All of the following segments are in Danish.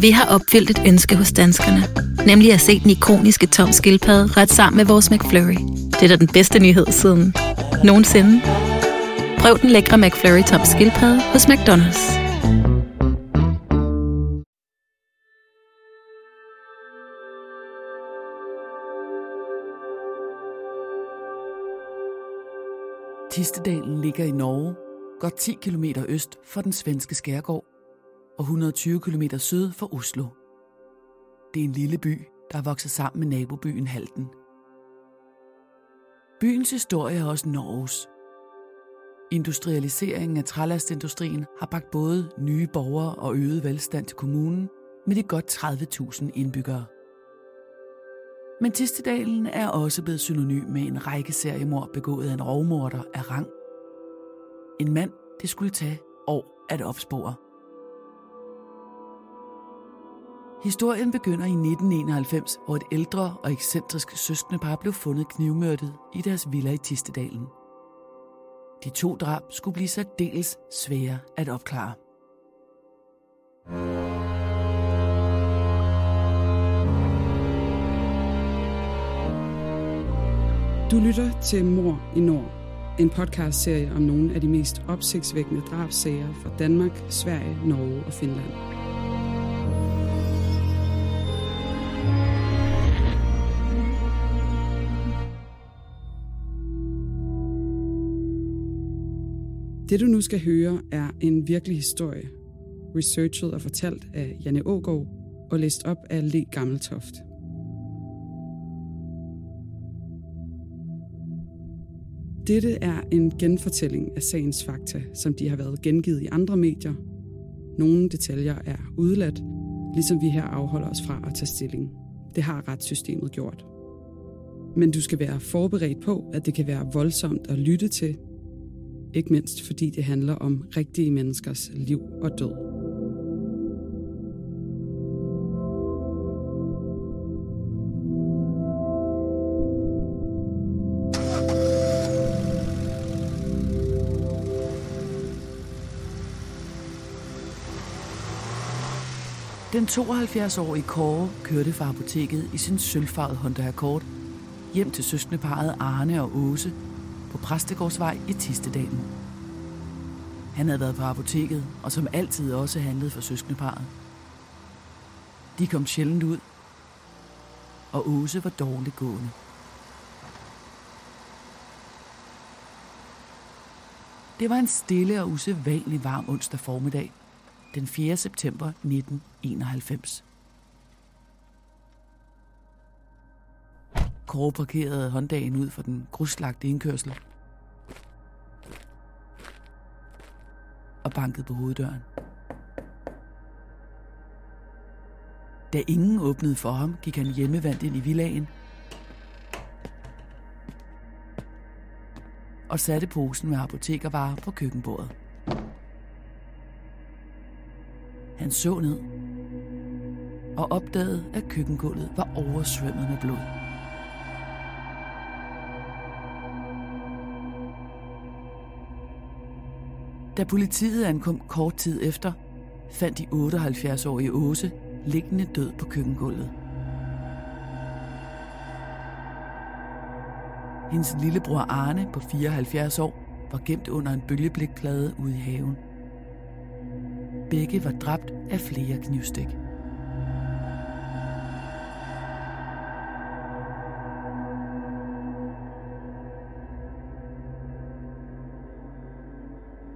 Vi har opfyldt et ønske hos danskerne. Nemlig at se den ikoniske tom skildpadde ret sammen med vores McFlurry. Det er da den bedste nyhed siden nogensinde. Prøv den lækre McFlurry tom skildpadde hos McDonald's. Tistedalen ligger i Norge, godt 10 km øst for den svenske skærgård og 120 km syd for Oslo. Det er en lille by, der er vokset sammen med nabobyen Halden. Byens historie er også Norges. Industrialiseringen af trælastindustrien har bragt både nye borgere og øget velstand til kommunen med de godt 30.000 indbyggere. Men Tistedalen er også blevet synonym med en række seriemord begået af en rovmorder af rang. En mand, det skulle tage år at opspore. Historien begynder i 1991, hvor et ældre og ekscentrisk søskendepar blev fundet knivmørtet i deres villa i Tistedalen. De to drab skulle blive særdeles svære at opklare. Du lytter til Mor i Nord, en podcastserie om nogle af de mest opsigtsvækkende drabsager fra Danmark, Sverige, Norge og Finland. Det du nu skal høre er en virkelig historie, researchet og fortalt af Janne Ågaard og læst op af Le Gammeltoft. Dette er en genfortælling af sagens fakta, som de har været gengivet i andre medier. Nogle detaljer er udladt, ligesom vi her afholder os fra at tage stilling. Det har retssystemet gjort. Men du skal være forberedt på, at det kan være voldsomt at lytte til, ikke mindst fordi det handler om rigtige menneskers liv og død. Den 72-årige Kåre kørte fra apoteket i sin sølvfarvede Honda Accord hjem til søskendeparet Arne og Åse på Præstegårdsvej i Tistedalen. Han havde været på apoteket, og som altid også handlet for søskendeparet. De kom sjældent ud, og Åse var dårligt gående. Det var en stille og usædvanlig varm onsdag formiddag, den 4. september 1991. Kåre parkerede Hondaen ud for den gruslagte indkørsel og bankede på hoveddøren. Da ingen åbnede for ham, gik han hjemmevandt ind i villagen og satte posen med apotekervarer på køkkenbordet. Han så ned og opdagede, at køkkengulvet var oversvømmet med blod. Da politiet ankom kort tid efter, fandt de 78-årige Åse liggende død på køkkengulvet. Hendes lillebror Arne på 74 år var gemt under en bølgeblikplade ude i haven. Begge var dræbt af flere knivstik.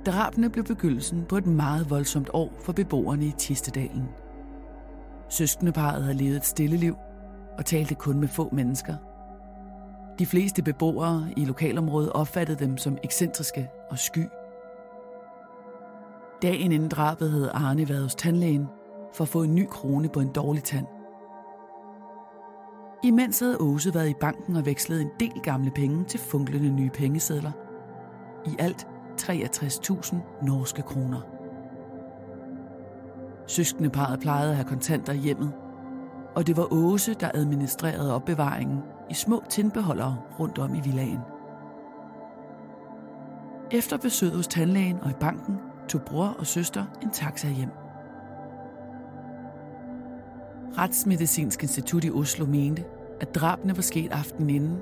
Drabene blev begyndelsen på et meget voldsomt år for beboerne i Tistedalen. Søskendeparet havde levet et stille liv og talte kun med få mennesker. De fleste beboere i lokalområdet opfattede dem som ekscentriske og sky. Dagen inden drabet havde Arne været hos tandlægen for at få en ny krone på en dårlig tand. Imens havde Åse været i banken og vekslet en del gamle penge til funklende nye pengesedler. I alt 63.000 norske kroner. Søskendeparet plejede at have kontanter i hjemmet, og det var Åse, der administrerede opbevaringen i små tindbeholdere rundt om i villaen. Efter besøget hos tandlægen og i banken, tog bror og søster en taxa hjem. Retsmedicinsk Institut i Oslo mente, at drabene var sket aftenen inden,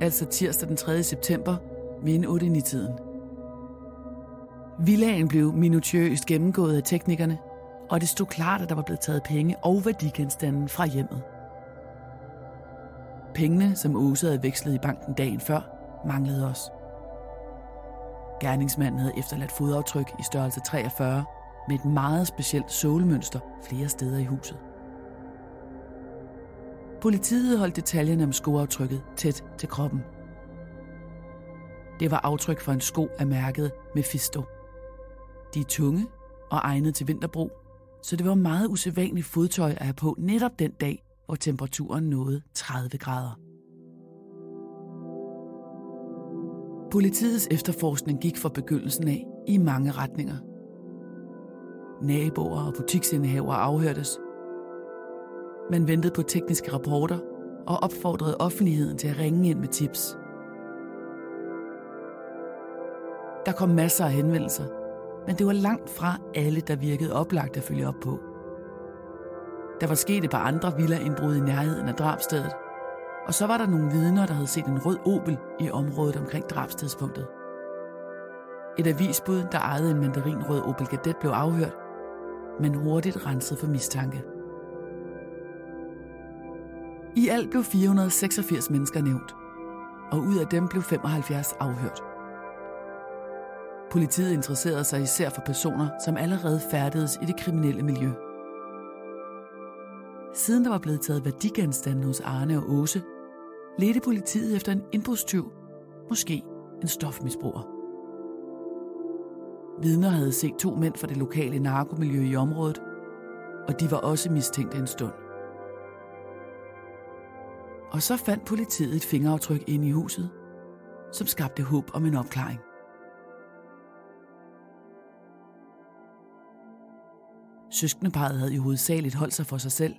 altså tirsdag den 3. september ved en 8-9-tiden. Villaen blev minutiøst gennemgået af teknikerne, og det stod klart, at der var blevet taget penge og værdigenstande fra hjemmet. Pengene, som Åse havde vekslet i banken dagen før, manglede også. Gerningsmanden havde efterladt fodaftryk i størrelse 43 med et meget specielt sålmønster flere steder i huset. Politiet holdt detaljerne om skoaftrykket tæt til kroppen. Det var aftryk fra en sko af mærket Mephisto. De er tunge og egnet til vinterbrug, så det var meget usædvanligt fodtøj at have på netop den dag, hvor temperaturen nåede 30 grader. Politiets efterforskning gik fra begyndelsen af i mange retninger. Naboer og butiksindehavere afhørtes. Man ventede på tekniske rapporter og opfordrede offentligheden til at ringe ind med tips. Der kom masser af henvendelser, men det var langt fra alle, der virkede oplagt at følge op på. Der var sket et par andre villaindbrud i nærheden af drabstedet, og så var der nogle vidner, der havde set en rød Opel i området omkring drabstidspunktet. Et avisbud, der ejede en mandarinrød Opel Kadett, blev afhørt, men hurtigt renset for mistanke. I alt blev 486 mennesker nævnt, og ud af dem blev 75 afhørt. Politiet interesserede sig især for personer, som allerede færdedes i det kriminelle miljø. Siden der var blevet taget værdigenstande hos Arne og Åse, ledte politiet efter en indbrudstyv, måske en stofmisbruger. Vidner havde set to mænd fra det lokale narkomiljø i området, og de var også mistænkt en stund. Og så fandt politiet et fingeraftryk inde i huset, som skabte håb om en opklaring. Søskendeparet havde i hovedsageligt holdt sig for sig selv,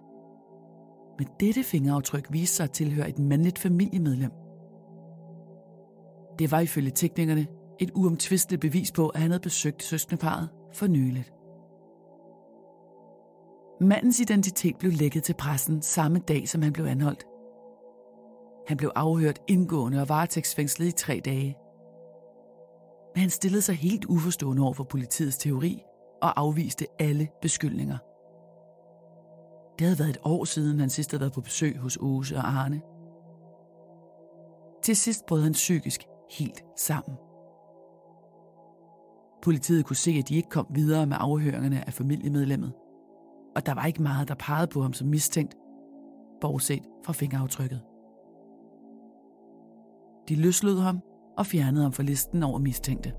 men dette fingeraftryk viste sig at tilhøre et mandligt familiemedlem. Det var ifølge teknikerne et uomtvisteligt bevis på, at han havde besøgt søskendeparet for nyligt. Mandens identitet blev lækket til pressen samme dag, som han blev anholdt. Han blev afhørt indgående og varetægtsfængslet i tre dage. Men han stillede sig helt uforstående over for politiets teori og afviste alle beskyldninger. Det havde været et år siden, han sidst havde været på besøg hos Åse og Arne. Til sidst brød han psykisk helt sammen. Politiet kunne se, at de ikke kom videre med afhøringerne af familiemedlemmet, og der var ikke meget, der pegede på ham som mistænkt, bortset fra fingeraftrykket. De løslod ham og fjernede ham fra listen over mistænkte.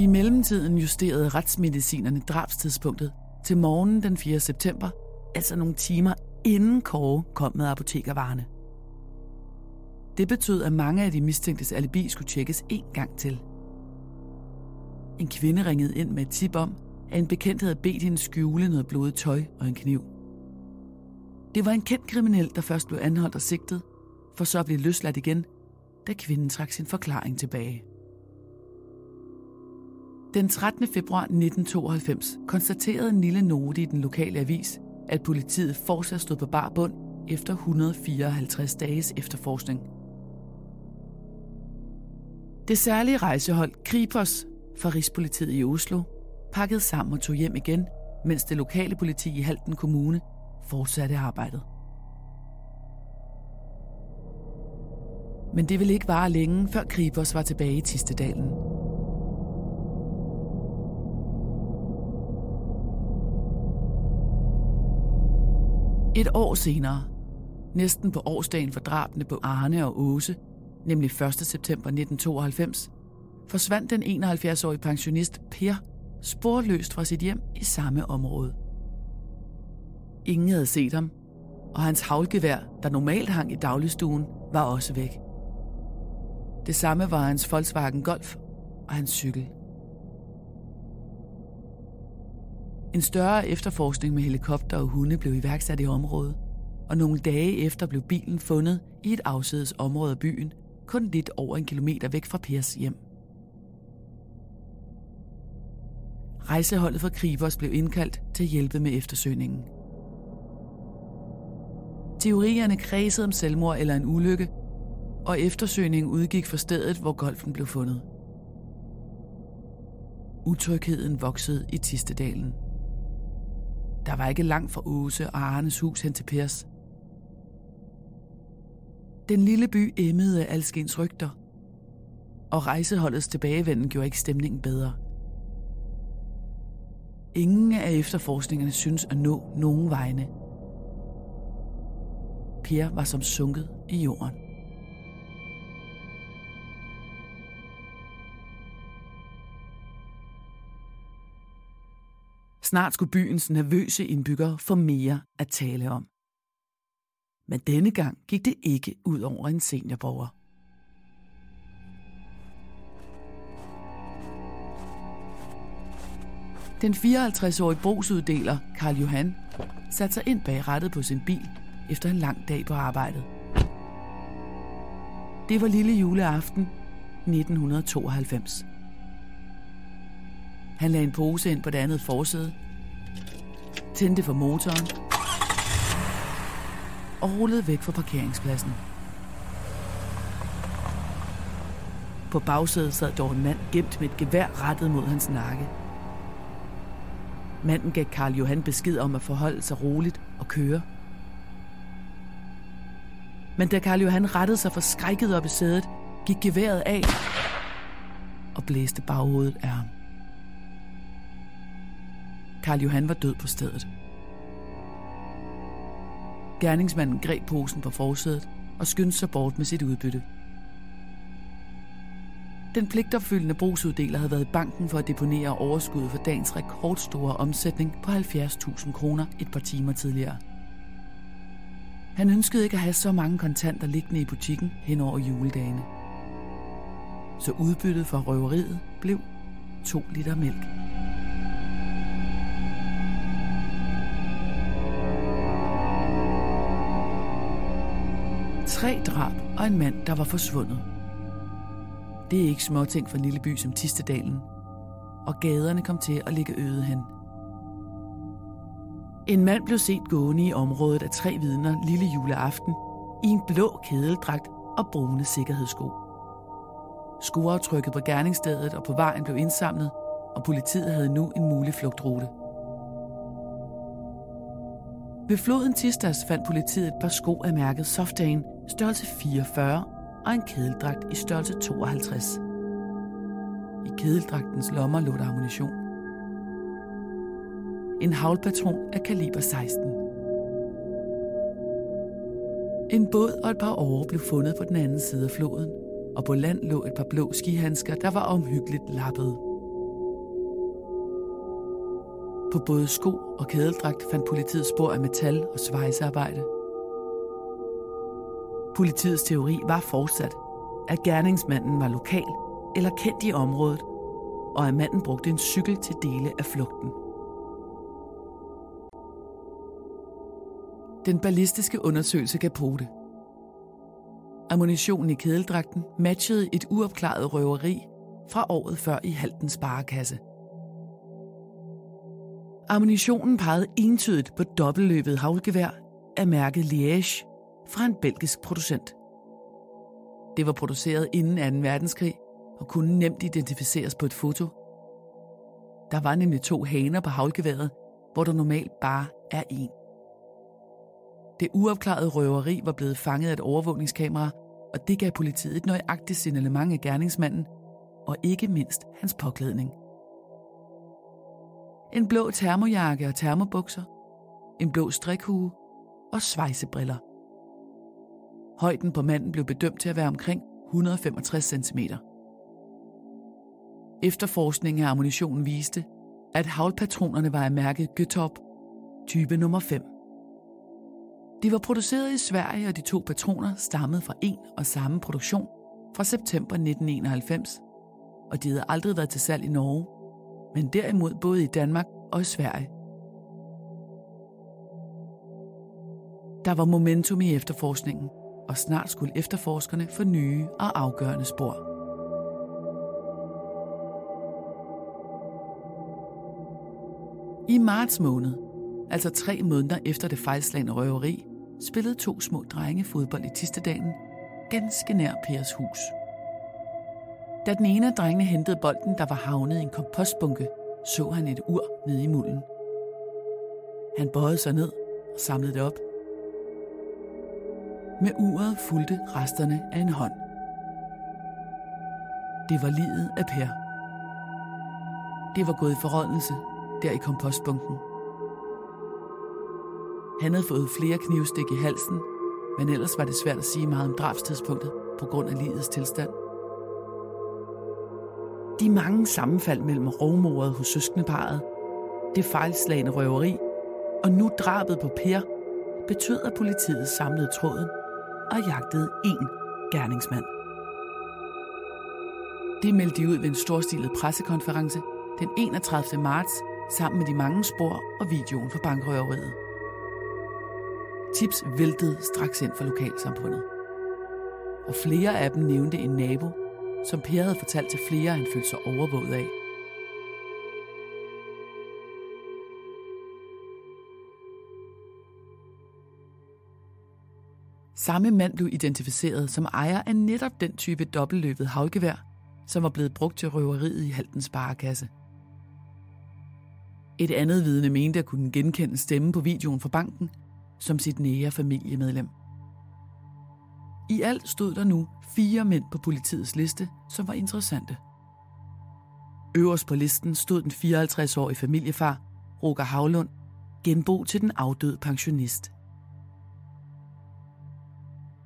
I mellemtiden justerede retsmedicinerne drabstidspunktet til morgenen den 4. september, altså nogle timer inden Kåre kom med apotekervarerne. Det betød, at mange af de mistænktes alibi skulle tjekkes en gang til. En kvinde ringede ind med et tip om, at en bekendt havde bedt hende skjule noget blodet tøj og en kniv. Det var en kendt kriminel, der først blev anholdt og sigtet, for så at blive løsladt igen, da kvinden trak sin forklaring tilbage. Den 13. februar 1992 konstaterede Nille note i den lokale avis, at politiet fortsat stod på bar bund efter 154 dages efterforskning. Det særlige rejsehold Kripos fra Rigspolitiet i Oslo pakkede sammen og tog hjem igen, mens det lokale politi i Halten Kommune fortsatte arbejdet. Men det ville ikke vare længe, før Kripos var tilbage i Tistedalen. Et år senere, næsten på årsdagen for drabene på Arne og Åse, nemlig 1. september 1992, forsvandt den 71-årige pensionist Per sporløst fra sit hjem i samme område. Ingen havde set ham, og hans havlgevær, der normalt hang i dagligstuen, var også væk. Det samme var hans Volkswagen Golf og hans cykel. En større efterforskning med helikopter og hunde blev iværksat i området, og nogle dage efter blev bilen fundet i et afsides område af byen, kun lidt over en kilometer væk fra Pers hjem. Rejseholdet for Kribos blev indkaldt til at hjælpe med eftersøgningen. Teorierne kredsede om selvmord eller en ulykke, og eftersøgningen udgik fra stedet, hvor golfen blev fundet. Utrygheden voksede i Tistedalen. Der var ikke langt fra Åse og Arnes hus hen til Pers. Den lille by emmede af alskens rygter, og rejseholdets tilbagevenden gjorde ikke stemningen bedre. Ingen af efterforskningerne synes at nå nogen vegne. Per var som sunket i jorden. Snart skulle byens nervøse indbyggere få mere at tale om. Men denne gang gik det ikke ud over en seniorborger. Den 54-årige brugsuddeler, Karl Johan, satte sig ind bag rattet på sin bil efter en lang dag på arbejdet. Det var lille juleaften 1992. Han lagde en pose ind på det andet forsæde, tændte for motoren og rullede væk fra parkeringspladsen. På bagsædet sad dog en mand gemt med et gevær rettet mod hans nakke. Manden gav Karl Johan besked om at forholde sig roligt og køre. Men da Karl Johan rettede sig forskrækket op i sædet, gik geværet af og blæste baghovedet af ham. Karl Johan var død på stedet. Gerningsmanden greb posen på forsædet og skyndte sig bort med sit udbytte. Den pligtopfyldende brugsuddeler havde været i banken for at deponere overskuddet for dagens rekordstore omsætning på 70.000 kroner et par timer tidligere. Han ønskede ikke at have så mange kontanter liggende i butikken hen over juledagene. Så udbyttet for røveriet blev 2 liter mælk. Tre drab og en mand, der var forsvundet. Det er ikke småting for en lille by som Tistedalen, og gaderne kom til at ligge øde hen. En mand blev set gående i området af tre vidner lille juleaften i en blå kædeldragt og brune sikkerhedssko. Skoaftrykket på gerningsstedet og på vejen blev indsamlet, og politiet havde nu en mulig flugtrute. Ved floden Tistas fandt politiet et par sko af mærket Softain, størrelse 44 og en kedeldragt i størrelse 52. I kedeldragtens lommer lå der ammunition. En havlpatron af kaliber 16. En båd og et par åre blev fundet på den anden side af floden, og på land lå et par blå skihandsker, der var omhyggeligt lappede. På både sko og kædeldragt fandt politiet spor af metal og svejsearbejde. Politiets teori var fortsat, at gerningsmanden var lokal eller kendt i området, og at manden brugte en cykel til dele af flugten. Den ballistiske undersøgelse gav pote. Ammunitionen i kædeldragten matchede et uopklaret røveri fra året før i Halten Sparekasse. Ammunitionen pegede entydigt på dobbeltløbet havlgevær af mærket Liège fra en belgisk producent. Det var produceret inden 2. verdenskrig og kunne nemt identificeres på et foto. Der var nemlig to haner på havlgeværet, hvor der normalt bare er én. Det uopklarede røveri var blevet fanget af et overvågningskamera, og det gav politiet et nøjagtigt signalement af gerningsmanden, og ikke mindst hans påklædning. En blå termojakke og termobukser, en blå strikhue og svejsebriller. Højden på manden blev bedømt til at være omkring 165 cm. Efterforskningen af ammunitionen viste, at havlpatronerne var af mærket Götop, type nummer 5. De var produceret i Sverige, og de to patroner stammede fra en og samme produktion fra september 1991, og de havde aldrig været til salg i Norge, men derimod både i Danmark og i Sverige. Der var momentum i efterforskningen, og snart skulle efterforskerne få nye og afgørende spor. I marts måned, altså tre måneder efter det fejlslagende røveri, spillede to små drenge fodbold i Tistedalen, ganske nær Pers hus. Da den ene af drengene hentede bolden, der var havnet i en kompostbunke, så han et ur nede i mulden. Han bøjede sig ned og samlede det op. Med uret fulgte resterne af en hånd. Det var livet af Per. Det var gået i forrådnelse der i kompostbunken. Han havde fået flere knivstik i halsen, men ellers var det svært at sige meget om drabstidspunktet på grund af livets tilstand. De mange sammenfald mellem rovmordet hos søskendeparet, det fejlslagende røveri og nu drabet på Per, betød, at politiet samlede tråden og jagtede én gerningsmand. Det meldte de ud ved en storstilet pressekonference den 31. marts sammen med de mange spor og videoen for bankrøveriet. Tips væltede straks ind for lokalsamfundet. Og flere af dem nævnte en nabo, som Per havde fortalt til flere, han følte sig overvåget af. Samme mand blev identificeret som ejer af netop den type dobbeltløbet havlgevær, som var blevet brugt til røveriet i Haltens Sparekasse. Et andet vidne mente at kunne genkende stemme på videoen fra banken som sit nære familiemedlem. I alt stod der nu fire mænd på politiets liste, som var interessante. Øverst på listen stod den 54-årige familiefar, Roger Havlund, genbo til den afdøde pensionist.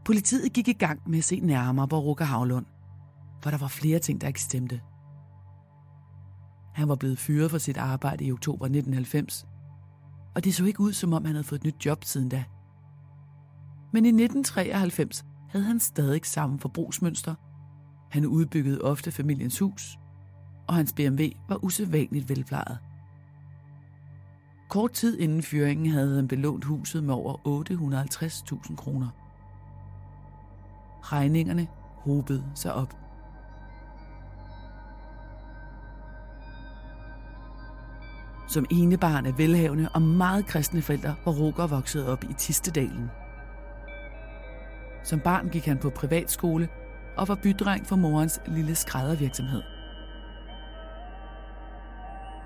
Politiet gik i gang med at se nærmere på Roger Havlund, for der var flere ting, der ikke stemte. Han var blevet fyret fra sit arbejde i oktober 1990, og det så ikke ud, som om han havde fået et nyt job siden da. Men i 1993 havde han stadig samme forbrugsmønster. Han udbyggede ofte familiens hus, og hans BMW var usædvanligt velplejet. Kort tid inden fyringen havde han belånt huset med over 850.000 kroner. Regningerne hobede sig op. Som enebarn af velhavende og meget kristne forældre var Roger vokset op i Tistedalen. Som barn gik han på privatskole og var bydreng for morens lille skræddervirksomhed.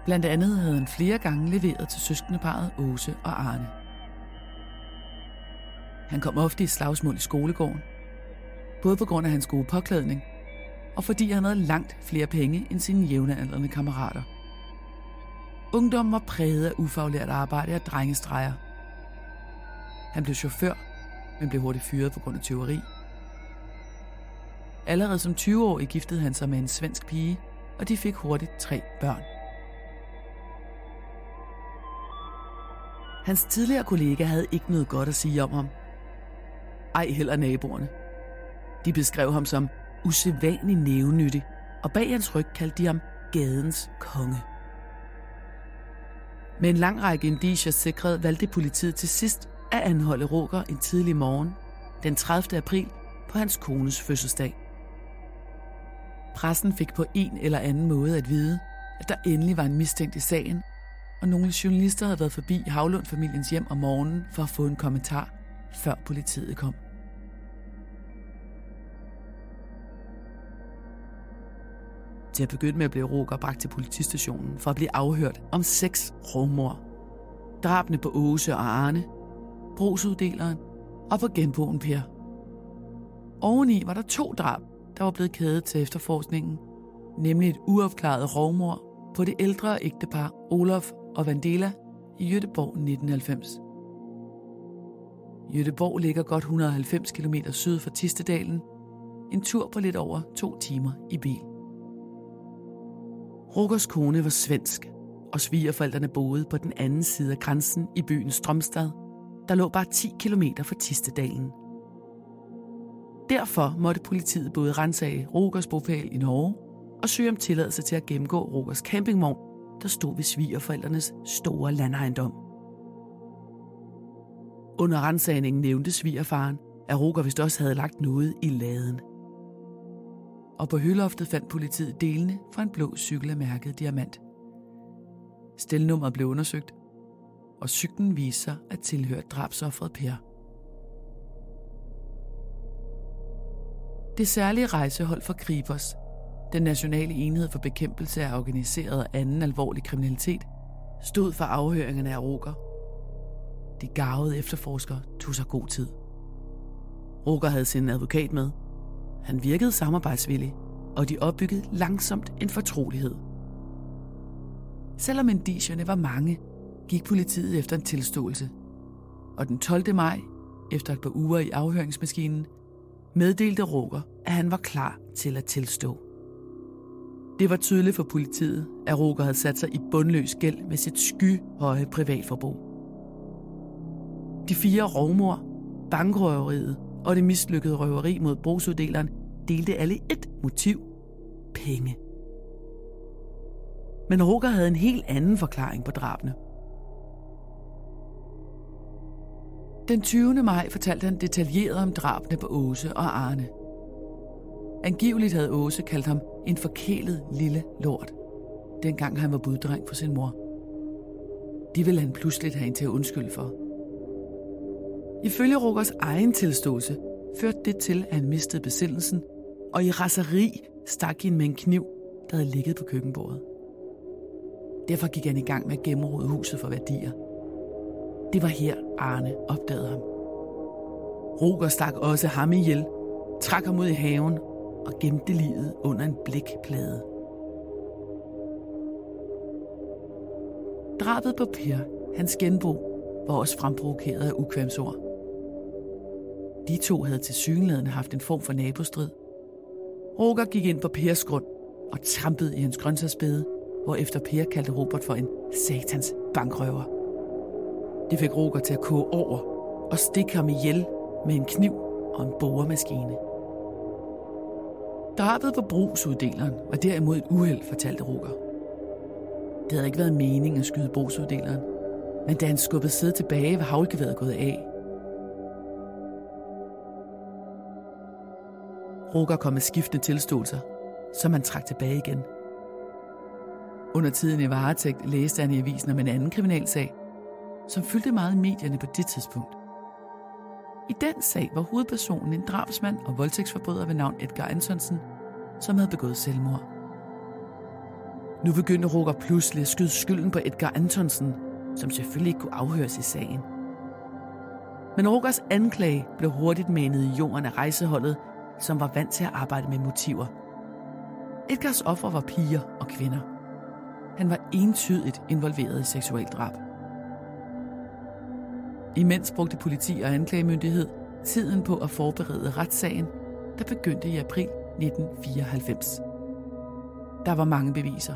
Blandt andet havde han flere gange leveret til søskendeparet Åse og Arne. Han kom ofte i slagsmål i skolegården, både på grund af hans gode påklædning, og fordi han havde langt flere penge end sine jævnaldrende kammerater. Ungdommen var præget af ufaglært arbejde og drengestreger. Han blev chauffør, men blev hurtigt fyret på grund af tyveri. Allerede som 20-årig giftede han sig med en svensk pige, og de fik hurtigt tre børn. Hans tidligere kollega havde ikke noget godt at sige om ham. Ej heller naboerne. De beskrev ham som usædvanlig nævnyttig, og bag hans ryg kaldte de ham gadens konge. Med en lang række indicier sikret valgte politiet til sidst at anholde Roger en tidlig morgen, den 30. april, på hans kones fødselsdag. Pressen fik på en eller anden måde at vide, at der endelig var en mistænkt i sagen, og nogle journalister havde været forbi Havlund-familiens hjem om morgenen for at få en kommentar, før politiet kom. Til at begynde med at blive Roger bragt til politistationen for at blive afhørt om seks rovmor. Drabene på Åse og Arne, brugsuddeleren og på genboen Per. Oveni var der to drab, der var blevet kædet til efterforskningen, nemlig et uopklaret rovmor på det ældre ægtepar Olof og Vandela i Jødeborg 1990. Jødeborg ligger godt 190 km syd for Tistedalen, en tur på lidt over to timer i bil. Rogers kone var svensk, og svigerforældrene boede på den anden side af grænsen i byen Stromstad, der lå bare 10 km fra Tistedalen. Derfor måtte politiet både rensage Rogers bopæl i Norge og søge om tilladelse til at gennemgå Rogers campingvogn, der stod ved svigerforældrenes store landejendom. Under rensagningen nævnte svigerfaren, at Roger vist også havde lagt noget i laden og på høloftet fandt politiet delene fra en blå cykel af mærket diamant. Stelnummeret blev undersøgt, og cyklen viste sig at tilhøre drabsoffret Per. Det særlige rejsehold for Kripos, den nationale enhed for bekæmpelse af organiseret og anden alvorlig kriminalitet, stod for afhøringerne af Roger. De gavede efterforskere tog sig god tid. Roger havde sin advokat med. Han virkede samarbejdsvillig, og de opbyggede langsomt en fortrolighed. Selvom indicierne var mange, gik politiet efter en tilståelse. Og den 12. maj, efter et par uger i afhøringsmaskinen, meddelte Roger, at han var klar til at tilstå. Det var tydeligt for politiet, at Roger havde sat sig i bundløs gæld med sit skyhøje privatforbrug. De fire rovmor, bankrøveriet og det mislykkede røveri mod brugsuddeleren delte alle et motiv. Penge. Men Roger havde en helt anden forklaring på drabene. Den 20. maj fortalte han detaljeret om drabene på Åse og Arne. Angiveligt havde Åse kaldt ham en forkælet lille lort, dengang han var buddreng for sin mor. De ville han pludselig have en til at undskylde for. Ifølge Rogers egen tilståelse førte det til, at han mistede besindelsen, og i raseri stak hende med en kniv, der havde ligget på køkkenbordet. Derfor gik han i gang med at gennemrode huset for værdier. Det var her, Arne opdagede ham. Roger stak også ham ihjel, trak ham ud i haven og gemte livet under en blikplade. Drabet på Per, hans genbo, var også fremprovokeret af ukvemsord. De to havde til synlædende haft en form for nabostrid. Roger gik ind på Pers grund og trampede i hans grøntsagsbede, efter Per kaldte Robert for en satans bankrøver. Det fik Roger til at koge over og stikke ham ihjel med en kniv og en boremaskine. Drabet på brugsuddeleren var derimod et uheld, fortalte Roger. Det havde ikke været meningen at skyde brugsuddeleren, men da han skubbede sædet tilbage, var havlgeværet gået af. Roger kom med skiftende tilståelser, som han trak tilbage igen. Under tiden i varetægt læste han i avisen om en anden kriminalsag, som fyldte meget i medierne på det tidspunkt. I den sag var hovedpersonen en drabsmand og voldtægtsforbryder ved navn Edgar Antonsen, som havde begået selvmord. Nu begyndte Roger pludselig at skyde skylden på Edgar Antonsen, som selvfølgelig ikke kunne afhøres i sagen. Men Rogers anklage blev hurtigt manet i jorden af rejseholdet, som var vant til at arbejde med motiver. Edgars offer var piger og kvinder. Han var entydigt involveret i seksualdrab. Imens brugte politi og anklagemyndighed tiden på at forberede retssagen, der begyndte i april 1994. Der var mange beviser,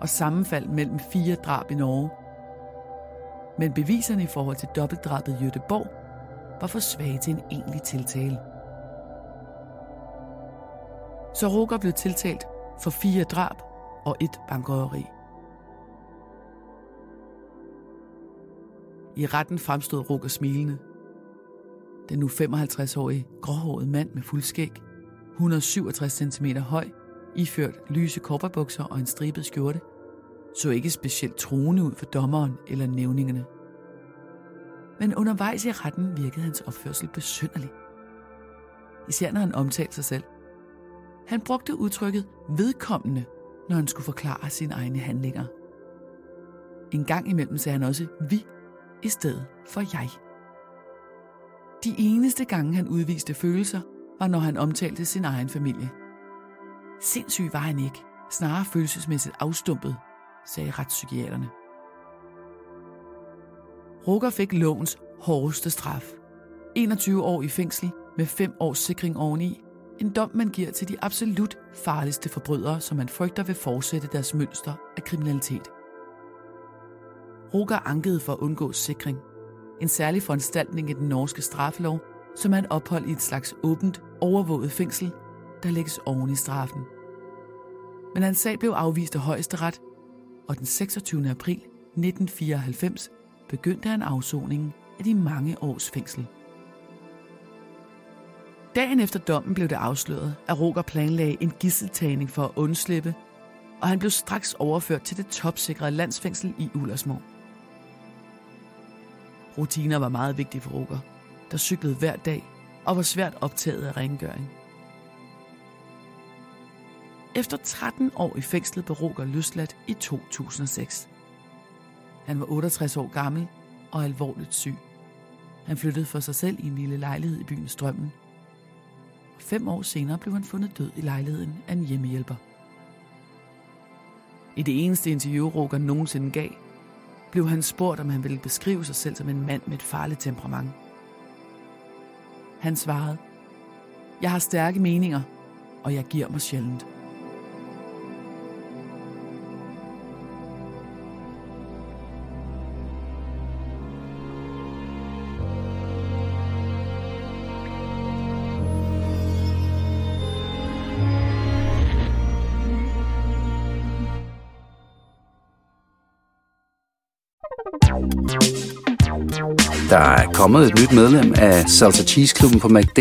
og sammenfald mellem fire drab i Norge. Men beviserne i forhold til dobbeltdrabet i Jødeborg var for svage til en egentlig tiltale. Så blev tiltalt for fire drab og et bankrøveri. I retten fremstod Roger smilende. Den nu 55-årige, gråhårede mand med fuld skæg, 167 cm høj, iført lyse kopperbukser og en stribet skjorte, så ikke specielt troende ud for dommeren eller nævningerne. Men undervejs i retten virkede hans opførsel besynderlig. Især når han omtalte sig selv. Han brugte udtrykket vedkommende, når han skulle forklare sine egne handlinger. En gang imellem sagde han også vi i stedet for jeg. De eneste gange han udviste følelser, var når han omtalte sin egen familie. Sindssyg var han ikke, snarere følelsesmæssigt afstumpet, sagde retspsykiaterne. Rukker fik lovens hårdeste straf. 21 år i fængsel med 5 års sikring oveni. En dom, man giver til de absolut farligste forbrydere, som man frygter vil fortsætte deres mønster af kriminalitet. Roger ankede for at undgå sikring. En særlig foranstaltning i den norske straffelov, som er en ophold i et slags åbent, overvåget fængsel, der lægges oven i straffen. Men hans sag blev afvist af højesteret, og den 26. april 1994 begyndte han afsoningen af de mange års fængsel. Dagen efter dommen blev det afsløret, at Roger planlagde en gisseltagning for at undslippe, og han blev straks overført til det topsikrede landsfængsel i Ullersmo. Rutiner var meget vigtige for Roger, der cyklede hver dag og var svært optaget af rengøring. Efter 13 år i fængslet blev Roger løsladt i 2006. Han var 68 år gammel og alvorligt syg. Han flyttede for sig selv i en lille lejlighed i byen Strømmen. Fem år senere blev han fundet død i lejligheden af en hjemmehjælper. I det eneste interview, Roger nogensinde gav, blev han spurgt, om han ville beskrive sig selv som en mand med et farligt temperament. Han svarede, Jeg har stærke meninger, og jeg giver mig sjældent. Der er kommet et nyt medlem af Salsa Cheese Klubben på MACD.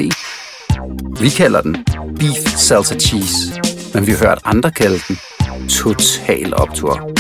Vi kalder den Beef Salsa Cheese, men vi har hørt andre kalde den Total Optur.